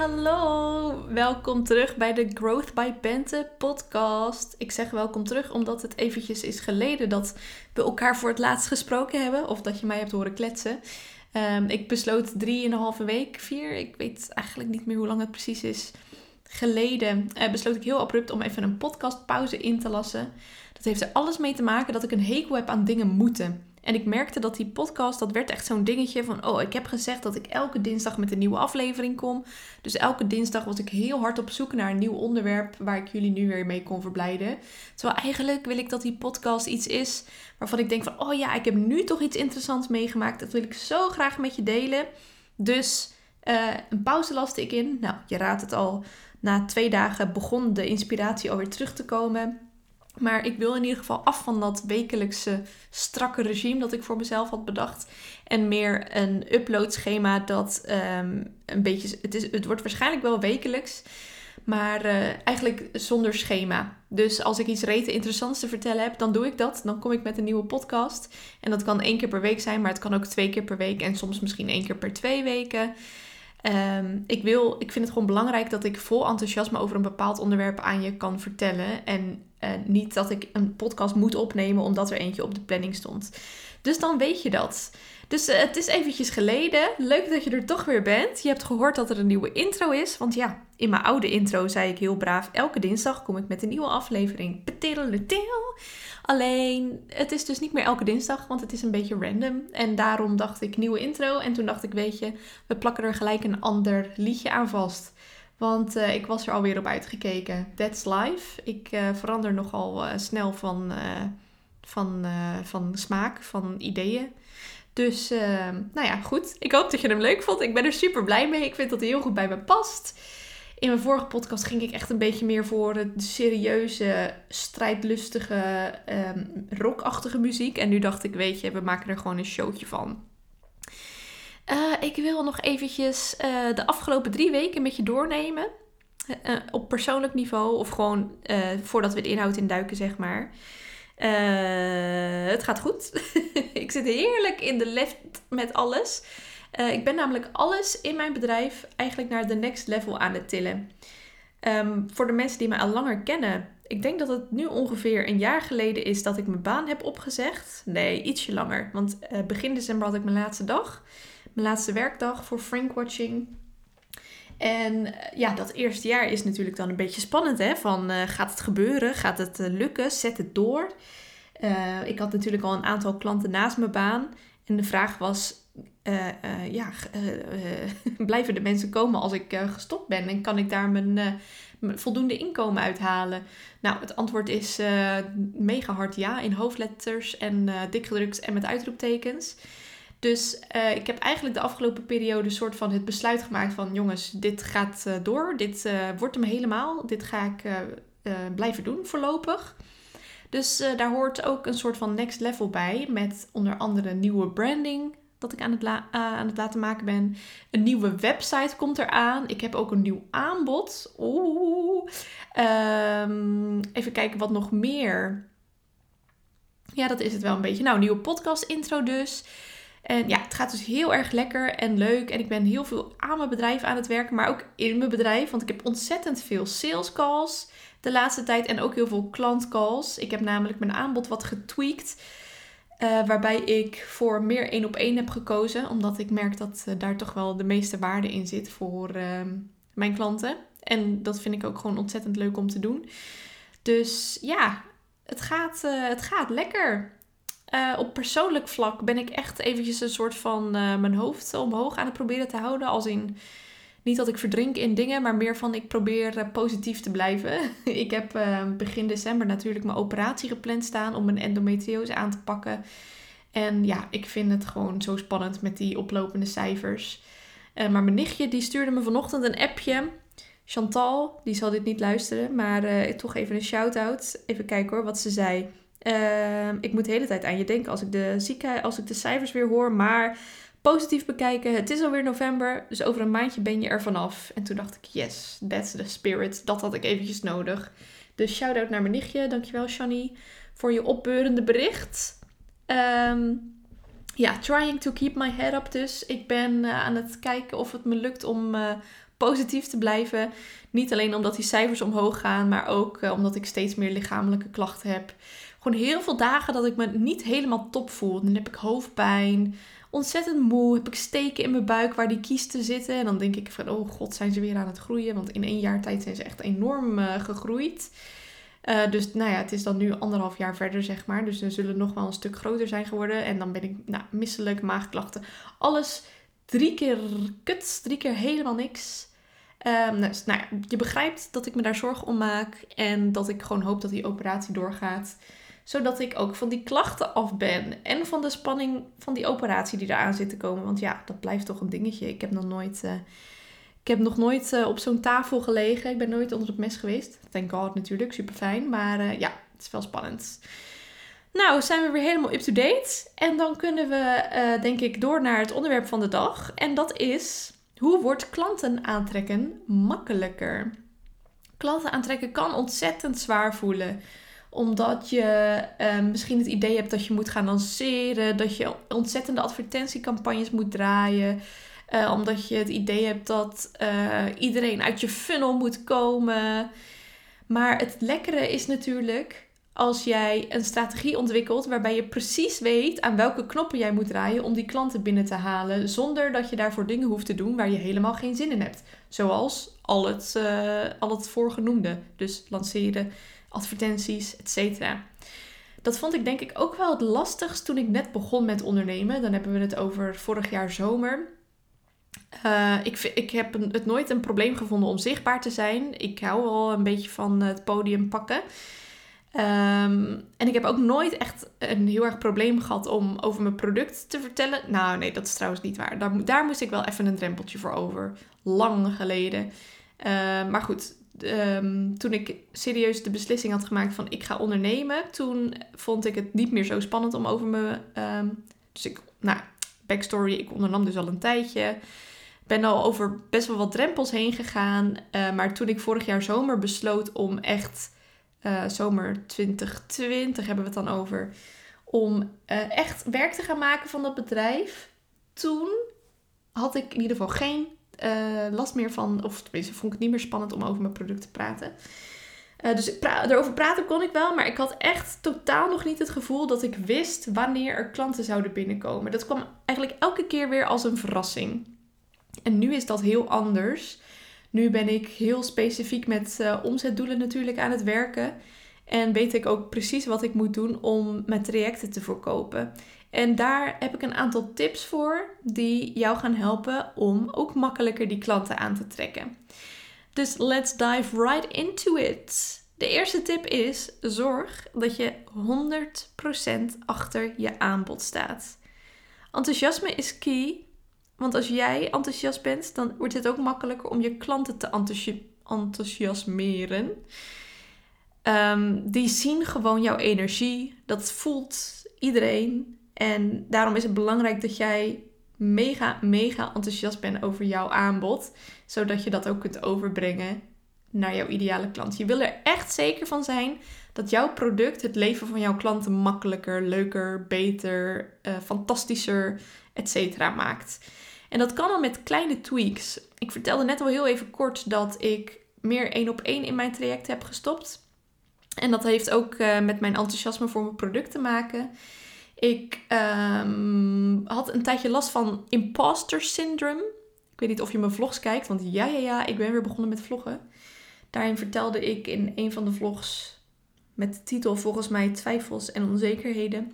Hallo! Welkom terug bij de Growth by Bente podcast. Ik zeg welkom terug omdat het eventjes is geleden dat we elkaar voor het laatst gesproken hebben. Of dat je mij hebt horen kletsen. Um, ik besloot drieënhalve week, vier, ik weet eigenlijk niet meer hoe lang het precies is, geleden uh, besloot ik heel abrupt om even een podcastpauze in te lassen. Dat heeft er alles mee te maken dat ik een hekel heb aan dingen moeten. En ik merkte dat die podcast, dat werd echt zo'n dingetje van, oh, ik heb gezegd dat ik elke dinsdag met een nieuwe aflevering kom. Dus elke dinsdag was ik heel hard op zoek naar een nieuw onderwerp waar ik jullie nu weer mee kon verblijden. Terwijl eigenlijk wil ik dat die podcast iets is waarvan ik denk van, oh ja, ik heb nu toch iets interessants meegemaakt. Dat wil ik zo graag met je delen. Dus uh, een pauze laste ik in. Nou, je raadt het al. Na twee dagen begon de inspiratie alweer terug te komen. Maar ik wil in ieder geval af van dat wekelijkse strakke regime dat ik voor mezelf had bedacht. En meer een uploadschema dat um, een beetje. Het, is, het wordt waarschijnlijk wel wekelijks. Maar uh, eigenlijk zonder schema. Dus als ik iets rete interessants te vertellen heb, dan doe ik dat. Dan kom ik met een nieuwe podcast. En dat kan één keer per week zijn, maar het kan ook twee keer per week. En soms misschien één keer per twee weken. Um, ik, wil, ik vind het gewoon belangrijk dat ik vol enthousiasme over een bepaald onderwerp aan je kan vertellen. En uh, niet dat ik een podcast moet opnemen omdat er eentje op de planning stond. Dus dan weet je dat. Dus uh, het is eventjes geleden. Leuk dat je er toch weer bent. Je hebt gehoord dat er een nieuwe intro is. Want ja, in mijn oude intro zei ik heel braaf: elke dinsdag kom ik met een nieuwe aflevering. Alleen, het is dus niet meer elke dinsdag, want het is een beetje random. En daarom dacht ik nieuwe intro. En toen dacht ik, weet je, we plakken er gelijk een ander liedje aan vast. Want uh, ik was er alweer op uitgekeken. That's life. Ik uh, verander nogal snel van, van, van smaak, van ideeën. Dus, nou ja, goed. Ik hoop dat je hem leuk vond. Ik ben er super blij mee. Ik vind dat hij heel goed bij me past. In mijn vorige podcast ging ik echt een beetje meer voor de serieuze, strijdlustige, um, rockachtige muziek. En nu dacht ik, weet je, we maken er gewoon een showtje van. Uh, ik wil nog eventjes uh, de afgelopen drie weken met je doornemen. Uh, op persoonlijk niveau of gewoon voordat we de inhoud induiken, zeg maar. Het gaat goed. ik zit heerlijk in de lift met alles. ik ben namelijk alles in mijn bedrijf eigenlijk naar de next level aan het tillen. Um, voor de mensen die mij al langer kennen, ik denk dat het nu ongeveer een jaar geleden is dat ik mijn baan heb opgezegd. Nee, ietsje langer. Want begin december had ik mijn laatste dag mijn laatste werkdag voor Frankwatching. En eh, ja, dat eerste jaar is natuurlijk dan een beetje spannend. Hè? Van uh, gaat het gebeuren? Gaat het uh, lukken? Zet het door. Ik had natuurlijk al een aantal klanten naast mijn baan. En de vraag was: ja, blijven de mensen komen als ik gestopt ben? En kan ik daar mijn, voldoende inkomen uithalen? Nou, het antwoord is mega hard ja in hoofdletters en dik gedrukt en met uitroeptekens. Dus uh, ik heb eigenlijk de afgelopen periode een soort van het besluit gemaakt van jongens, dit gaat uh, door, dit uh, wordt hem helemaal, dit ga ik blijven doen voorlopig. Dus daar hoort ook een soort van next level bij met onder andere nieuwe branding dat ik aan het, aan het laten maken ben. Een nieuwe website komt eraan. Ik heb ook een nieuw aanbod. Oeh. Um, even kijken wat nog meer. Ja, dat is het wel een beetje. Nou, nieuwe podcast intro dus. En ja, het gaat dus heel erg lekker en leuk. En ik ben heel veel aan mijn bedrijf aan het werken, maar ook in mijn bedrijf. Want ik heb ontzettend veel sales calls de laatste tijd en ook heel veel klantcalls. Ik heb namelijk mijn aanbod wat getweakt. Uh, waarbij ik voor meer één op één heb gekozen. Omdat ik merk dat uh, daar toch wel de meeste waarde in zit voor uh, mijn klanten. En dat vind ik ook gewoon ontzettend leuk om te doen. Dus ja, het gaat, uh, het gaat lekker. Uh, op persoonlijk vlak ben ik echt eventjes een soort van uh, mijn hoofd omhoog aan het proberen te houden. Als in, niet dat ik verdrink in dingen, maar meer van ik probeer uh, positief te blijven. ik heb begin december natuurlijk mijn operatie gepland staan om mijn endometriose aan te pakken. En ja, ik vind het gewoon zo spannend met die oplopende cijfers. maar mijn nichtje die stuurde me vanochtend een appje. Chantal, die zal dit niet luisteren, maar toch even een shout-out. Even kijken hoor, wat ze zei. Uh, ik moet de hele tijd aan je denken als ik de als ik de cijfers weer hoor. Maar positief bekijken, het is alweer november, dus over een maandje ben je er vanaf. En toen dacht ik, yes, that's the spirit. Dat had ik eventjes nodig. Dus shout-out naar mijn nichtje. Dankjewel, Shani, voor je opbeurende bericht. Um, ja, trying to keep my head up dus. Ik ben uh, aan het kijken of het me lukt om uh, positief te blijven. Niet alleen omdat die cijfers omhoog gaan, maar ook uh, omdat ik steeds meer lichamelijke klachten heb. Gewoon heel veel dagen dat ik me niet helemaal top voel. Dan heb ik hoofdpijn, ontzettend moe, heb ik steken in mijn buik waar die kiesten zitten. En dan denk ik van, oh god, zijn ze weer aan het groeien? Want in één jaar tijd zijn ze echt enorm gegroeid. Uh, dus nou ja, het is dan nu anderhalf jaar verder, zeg maar. Dus ze zullen nog wel een stuk groter zijn geworden. En dan ben ik nou, misselijk, maagklachten. Alles drie keer kut, drie keer helemaal niks. Dus, nou ja, je begrijpt dat ik me daar zorgen om maak. En dat ik gewoon hoop dat die operatie doorgaat. Zodat ik ook van die klachten af ben. En van de spanning van die operatie die eraan zit te komen. Want ja, dat blijft toch een dingetje. Ik heb nog nooit... Uh, ik heb nog nooit uh, op zo'n tafel gelegen. Ik ben nooit onder het mes geweest. Thank God natuurlijk, super fijn. Maar uh, ja, het is wel spannend. Nou, zijn we weer helemaal up-to-date. En dan kunnen we, denk ik, door naar het onderwerp van de dag. En dat is, hoe wordt klanten aantrekken makkelijker? Klanten aantrekken kan ontzettend zwaar voelen omdat je misschien het idee hebt dat je moet gaan lanceren, dat je ontzettende advertentiecampagnes moet draaien, uh, omdat je het idee hebt dat uh, iedereen uit je funnel moet komen. Maar het lekkere is natuurlijk als jij een strategie ontwikkelt waarbij je precies weet aan welke knoppen jij moet draaien om die klanten binnen te halen, zonder dat je daarvoor dingen hoeft te doen waar je helemaal geen zin in hebt. Zoals al het, uh, al het voorgenoemde. Dus lanceren, advertenties, etc. Dat vond ik denk ik ook wel het lastigst toen ik net begon met ondernemen. Dan hebben we het over vorig jaar zomer. Uh, ik, ik heb het nooit een probleem gevonden om zichtbaar te zijn. Ik hou wel een beetje van het podium pakken. Um, en ik heb ook nooit echt een heel erg probleem gehad om over mijn product te vertellen. Nou, nee, dat is trouwens niet waar. Daar, daar moest ik wel even een drempeltje voor over. Lang geleden. Uh, maar goed, um, toen ik serieus de beslissing had gemaakt van ik ga ondernemen, toen vond ik het niet meer zo spannend om over me. Um, dus ik, nou, backstory, ik ondernam dus al een tijdje. Ben al over best wel wat drempels heen gegaan. Uh, maar toen ik vorig jaar zomer besloot om echt, uh, zomer 2020 hebben we het dan over, om uh, echt werk te gaan maken van dat bedrijf. Toen had ik in ieder geval geen last meer van, of tenminste vond ik het niet meer spannend om over mijn product te praten. Uh, dus pra erover praten kon ik wel, maar ik had echt totaal nog niet het gevoel dat ik wist wanneer er klanten zouden binnenkomen. Dat kwam eigenlijk elke keer weer als een verrassing. En nu is dat heel anders. Nu ben ik heel specifiek met uh, omzetdoelen natuurlijk aan het werken. En weet ik ook precies wat ik moet doen om mijn trajecten te verkopen. En daar heb ik een aantal tips voor die jou gaan helpen om ook makkelijker die klanten aan te trekken. Dus let's dive right into it. De eerste tip is: zorg dat je 100% achter je aanbod staat. Enthousiasme is key, want als jij enthousiast bent, dan wordt het ook makkelijker om je klanten te enthousiasmeren. Um, die zien gewoon jouw energie, dat voelt iedereen. En daarom is het belangrijk dat jij mega, mega enthousiast bent over jouw aanbod. Zodat je dat ook kunt overbrengen naar jouw ideale klant. Je wil er echt zeker van zijn dat jouw product het leven van jouw klanten makkelijker, leuker, beter, uh, fantastischer, etc. maakt. En dat kan al met kleine tweaks. Ik vertelde net al heel even kort dat ik meer één op één in mijn traject heb gestopt. En dat heeft ook uh, met mijn enthousiasme voor mijn product te maken. Ik um, had een tijdje last van imposter syndrome. Ik weet niet of je mijn vlogs kijkt, want ja, ja, ja, ik ben weer begonnen met vloggen. Daarin vertelde ik in een van de vlogs met de titel volgens mij Twijfels en Onzekerheden.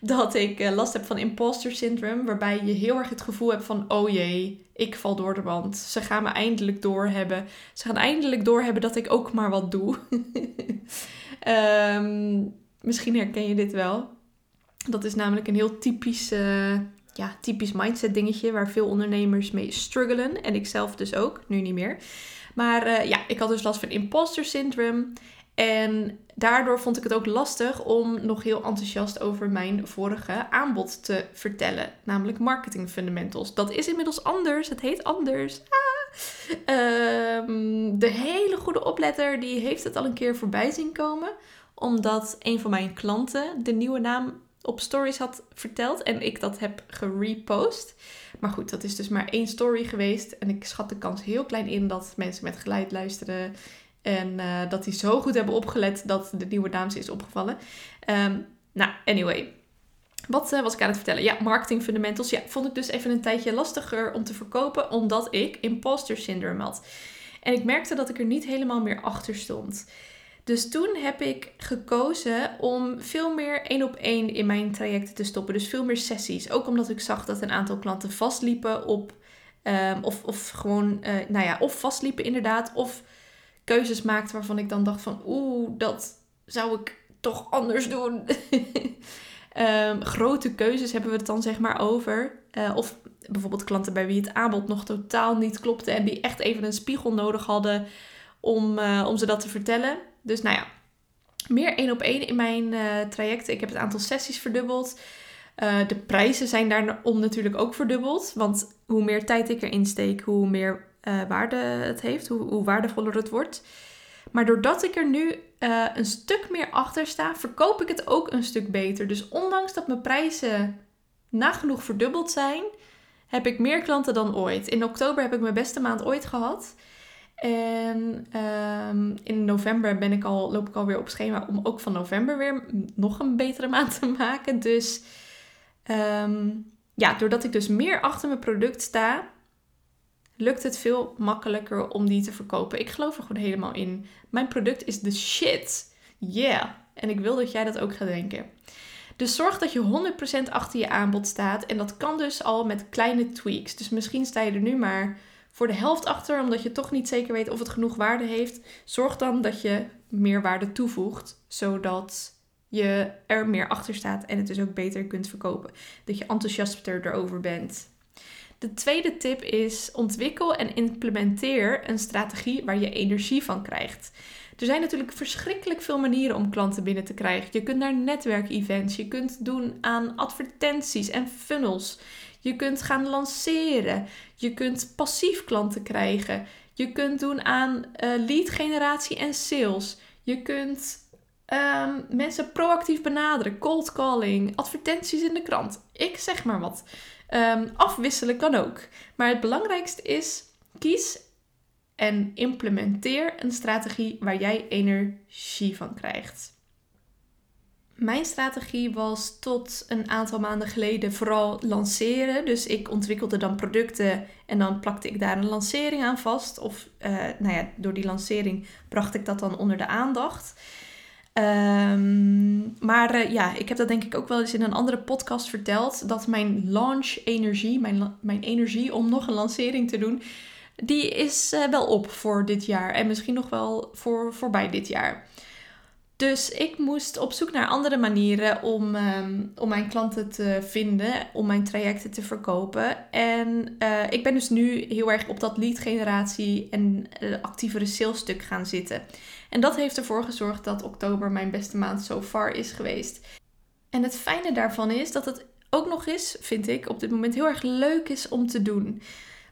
Dat ik uh, last heb van imposter syndrome, waarbij je heel erg het gevoel hebt van: oh jee, ik val door de wand. Ze gaan me eindelijk doorhebben. Ze gaan eindelijk doorhebben dat ik ook maar wat doe. um, misschien herken je dit wel. Dat is namelijk een heel typisch, uh, ja, typisch mindset dingetje waar veel ondernemers mee struggelen. En ik zelf dus ook, nu niet meer. Maar eh, ja, ik had dus last van imposter syndrome. En daardoor vond ik het ook lastig om nog heel enthousiast over mijn vorige aanbod te vertellen. Namelijk Marketing Fundamentals. Dat is inmiddels anders. Het heet anders. Ah. Ehm, de hele goede opletter die heeft het al een keer voorbij zien komen. Omdat een van mijn klanten de nieuwe naam op stories had verteld. En ik dat heb gerepost. Maar goed, dat is dus maar één story geweest. En ik schat de kans heel klein in dat mensen met geluid luisteren. En uh, dat die zo goed hebben opgelet dat de nieuwe naam is opgevallen. Um, nou, anyway. Wat uh, was ik aan het vertellen? Ja, marketing fundamentals. Ja, vond ik dus even een tijdje lastiger om te verkopen, omdat ik imposter syndrome had. En ik merkte dat ik er niet helemaal meer achter stond. Dus toen heb ik gekozen om veel meer één op één in mijn trajecten te stoppen. Dus veel meer sessies. Ook omdat ik zag dat een aantal klanten vastliepen op. Um, of, of gewoon, uh, nou ja, of vastliepen inderdaad. Of keuzes maakten waarvan ik dan dacht van oeh, dat zou ik toch anders doen. um, grote keuzes hebben we het dan zeg maar over. Uh, of bijvoorbeeld klanten bij wie het aanbod nog totaal niet klopte en die echt even een spiegel nodig hadden om, uh, om ze dat te vertellen. Dus nou ja, meer één op één in mijn uh, trajecten. Ik heb het aantal sessies verdubbeld. De prijzen zijn daarom natuurlijk ook verdubbeld. Want hoe meer tijd ik erin steek, hoe meer waarde het heeft, hoe, hoe, waardevoller het wordt. Maar doordat ik er nu een stuk meer achter sta, verkoop ik het ook een stuk beter. Dus ondanks dat mijn prijzen nagenoeg verdubbeld zijn, heb ik meer klanten dan ooit. In oktober heb ik mijn beste maand ooit gehad. En um, in november ben ik al, loop ik alweer op schema om ook van november weer nog een betere maand te maken. Dus um, ja, doordat ik dus meer achter mijn product sta, lukt het veel makkelijker om die te verkopen. Ik geloof er gewoon helemaal in. Mijn product is de shit. Yeah. En ik wil dat jij dat ook gaat denken. Dus zorg dat je 100% achter je aanbod staat. En dat kan dus al met kleine tweaks. Dus misschien sta je er nu maar voor de helft achter, omdat je toch niet zeker weet of het genoeg waarde heeft. Zorg dan dat je meer waarde toevoegt, zodat je er meer achter staat en het dus ook beter kunt verkopen. Dat je enthousiaster erover bent. De tweede tip is ontwikkel en implementeer een strategie waar je energie van krijgt. Er zijn natuurlijk verschrikkelijk veel manieren om klanten binnen te krijgen. Je kunt naar netwerkevents, je kunt doen aan advertenties en funnels. Je kunt gaan lanceren. Je kunt passief klanten krijgen. Je kunt doen aan uh, lead generatie en sales. Je kunt um, mensen proactief benaderen, cold calling, advertenties in de krant. Ik zeg maar wat. Um, afwisselen kan ook. Maar het belangrijkste is: kies en implementeer een strategie waar jij energie van krijgt. Mijn strategie was tot een aantal maanden geleden vooral lanceren. Dus ik ontwikkelde dan producten en dan plakte ik daar een lancering aan vast. Of uh, nou ja, door die lancering bracht ik dat dan onder de aandacht. Um, maar uh, ja, ik heb dat denk ik ook wel eens in een andere podcast verteld. Dat mijn launch energie, mijn, mijn energie om nog een lancering te doen, die is uh, wel op voor dit jaar. En misschien nog wel voor voorbij dit jaar. Dus ik moest op zoek naar andere manieren om, um, om mijn klanten te vinden, om mijn trajecten te verkopen. En uh, ik ben dus nu heel erg op dat lead generatie en actievere sales stuk gaan zitten. En dat heeft ervoor gezorgd dat oktober mijn beste maand so far is geweest. En het fijne daarvan is dat het ook nog eens, vind ik, op dit moment heel erg leuk is om te doen.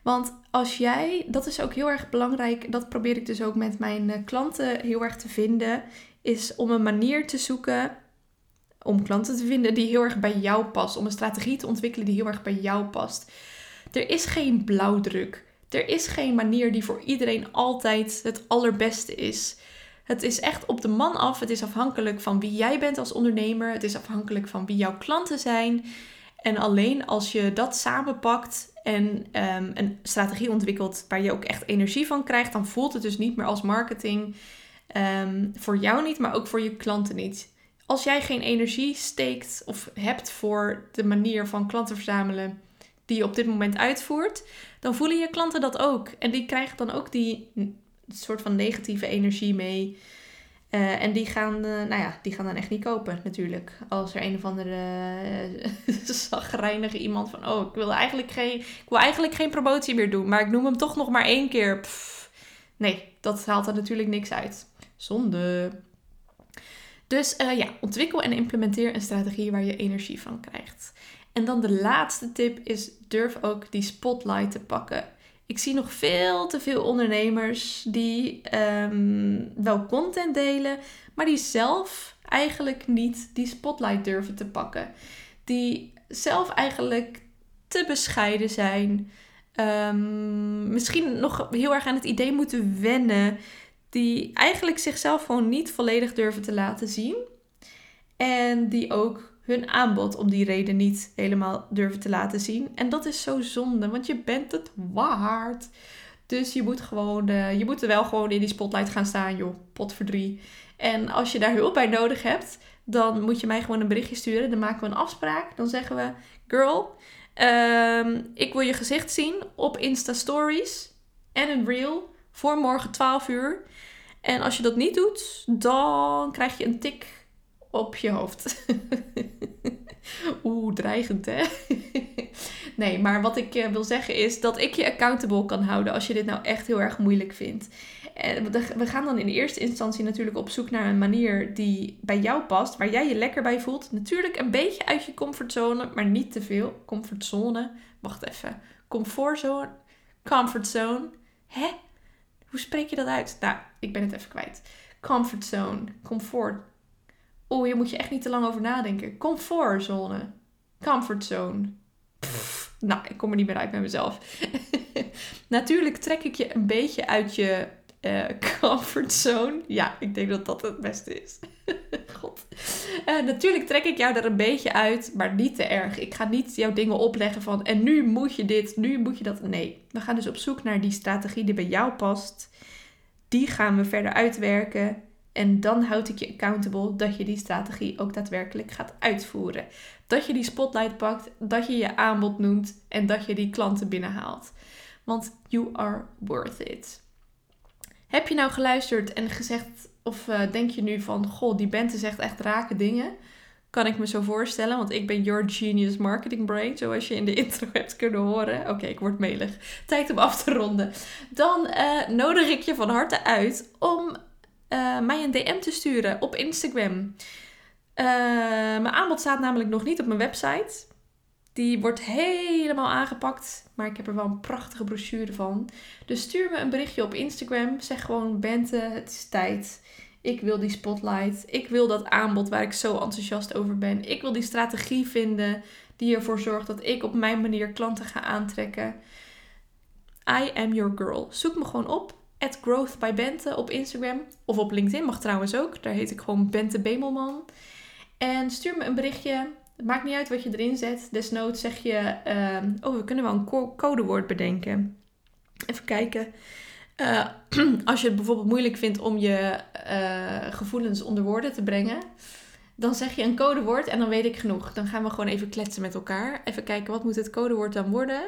Want als jij, dat is ook heel erg belangrijk, dat probeer ik dus ook met mijn uh, klanten heel erg te vinden is om een manier te zoeken om klanten te vinden die heel erg bij jou past. Om een strategie te ontwikkelen die heel erg bij jou past. Er is geen blauwdruk. Er is geen manier die voor iedereen altijd het allerbeste is. Het is echt op de man af. Het is afhankelijk van wie jij bent als ondernemer. Het is afhankelijk van wie jouw klanten zijn. En alleen als je dat samenpakt en um, een strategie ontwikkelt waar je ook echt energie van krijgt, dan voelt het dus niet meer als marketing. Um, voor jou niet, maar ook voor je klanten niet. Als jij geen energie steekt of hebt voor de manier van klanten verzamelen die je op dit moment uitvoert, dan voelen je klanten dat ook. En die krijgen dan ook die soort van negatieve energie mee. Uh, en die gaan, uh, nou ja, die gaan dan echt niet kopen natuurlijk. Als er een of andere uh, zagrijnige iemand van... Oh, ik wil, eigenlijk geen, ik wil eigenlijk geen promotie meer doen. Maar ik noem hem toch nog maar één keer. Nee, dat haalt er natuurlijk niks uit. Zonde. Dus ja, ontwikkel en implementeer een strategie waar je energie van krijgt. En dan de laatste tip is durf ook die spotlight te pakken. Ik zie nog veel te veel ondernemers die um, wel content delen, maar die zelf eigenlijk niet die spotlight durven te pakken. Die zelf eigenlijk te bescheiden zijn. Um, misschien nog heel erg aan het idee moeten wennen. Die eigenlijk zichzelf gewoon niet volledig durven te laten zien. En die ook hun aanbod om die reden niet helemaal durven te laten zien. En dat is zo zonde, want je bent het waard. Dus je moet gewoon, uh, je moet er wel gewoon in die spotlight gaan staan, joh. Pot voor drie. En als je daar hulp bij nodig hebt, dan moet je mij gewoon een berichtje sturen. Dan maken we een afspraak. Dan zeggen we, girl, um, ik wil je gezicht zien op Insta Stories en een reel voor morgen 12 uur. En als je dat niet doet, dan krijg je een tik op je hoofd. Oeh, dreigend hè? nee, maar wat ik eh, wil zeggen is dat ik je accountable kan houden als je dit nou echt heel erg moeilijk vindt. En we gaan dan in eerste instantie natuurlijk op zoek naar een manier die bij jou past, waar jij je lekker bij voelt. Natuurlijk een beetje uit je comfortzone, maar niet te veel. Comfortzone, wacht even. Comfortzone, comfortzone. Hè? Hoe spreek je dat uit? Nou, ik ben het even kwijt. Comfortzone, comfort. Oh, hier moet je echt niet te lang over nadenken. Comfortzone, comfortzone. Nou, ik kom er niet meer uit bij mezelf. Natuurlijk trek ik je een beetje uit je uh, comfortzone. Ja, ik denk dat dat het beste is. God. Uh, natuurlijk trek ik jou er een beetje uit, maar niet te erg. Ik ga niet jouw dingen opleggen van en nu moet je dit, nu moet je dat. Nee, we gaan dus op zoek naar die strategie die bij jou past. Die gaan we verder uitwerken. En dan houd ik je accountable dat je die strategie ook daadwerkelijk gaat uitvoeren. Dat je die spotlight pakt, dat je je aanbod noemt en dat je die klanten binnenhaalt. Want you are worth it. Heb je nou geluisterd en gezegd, of uh, denk je nu van, goh, die Bente zegt echt rake dingen? Kan ik me zo voorstellen, want ik ben your genius marketing brain, zoals je in de intro hebt kunnen horen. Oké, ik word melig. Tijd om af te ronden. Dan uh, nodig ik je van harte uit om uh, mij een DM te sturen op Instagram. mijn aanbod staat namelijk nog niet op mijn website. Die wordt helemaal aangepakt, maar ik heb er wel een prachtige brochure van. Dus stuur me een berichtje op Instagram. Zeg gewoon: Bente, het is tijd. Ik wil die spotlight. Ik wil dat aanbod waar ik zo enthousiast over ben. Ik wil die strategie vinden die ervoor zorgt dat ik op mijn manier klanten ga aantrekken. I am your girl. Zoek me gewoon op. At Growth by Bente op Instagram. Of op LinkedIn mag trouwens ook. Daar heet ik gewoon Bente Bemelman. En stuur me een berichtje. Het maakt niet uit wat je erin zet. Desnoods zeg je, uh, oh, we kunnen wel een codewoord bedenken. Even kijken. Uh, als je het bijvoorbeeld moeilijk vindt om je uh, gevoelens onder woorden te brengen, dan zeg je een codewoord en dan weet ik genoeg. Dan gaan we gewoon even kletsen met elkaar. Even kijken, wat moet het codewoord dan worden?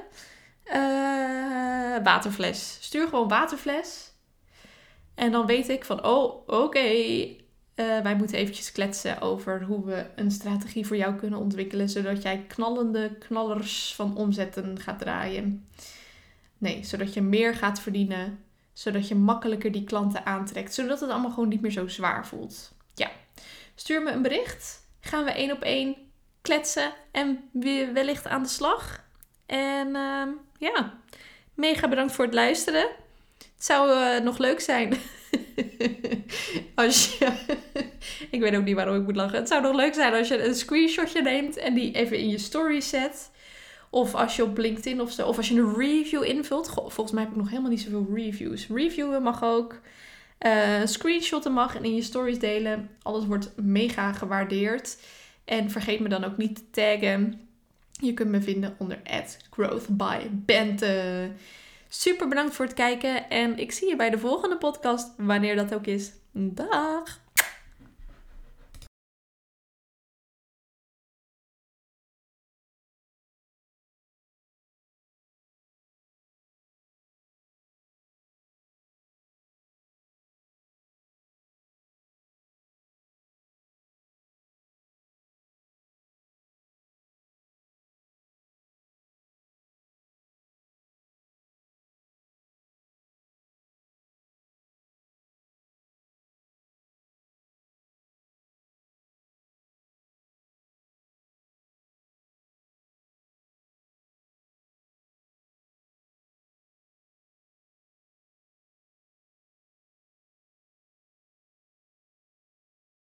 Uh, waterfles. Stuur gewoon waterfles. En dan weet ik van, oh, oké, uh, wij moeten eventjes kletsen over hoe we een strategie voor jou kunnen ontwikkelen, zodat jij knallende knallers van omzetten gaat draaien. Nee, zodat je meer gaat verdienen, zodat je makkelijker die klanten aantrekt, zodat het allemaal gewoon niet meer zo zwaar voelt. Ja, stuur me een bericht. Gaan we één op één kletsen en weer wellicht aan de slag. En uh, ja, mega bedankt voor het luisteren. Het zou uh, nog leuk zijn als je. ik weet ook niet waarom ik moet lachen. Het zou nog leuk zijn als je een screenshotje neemt en die even in je story zet. Of als je op LinkedIn of zo. Of als je een review invult. volgens mij heb ik nog helemaal niet zoveel reviews. Reviewen mag ook. Uh, screenshotten mag en in je stories delen. Alles wordt mega gewaardeerd. En vergeet me dan ook niet te taggen. Je kunt me vinden onder @growthbybente. Super bedankt voor het kijken en ik zie je bij de volgende podcast, wanneer dat ook is. Dag!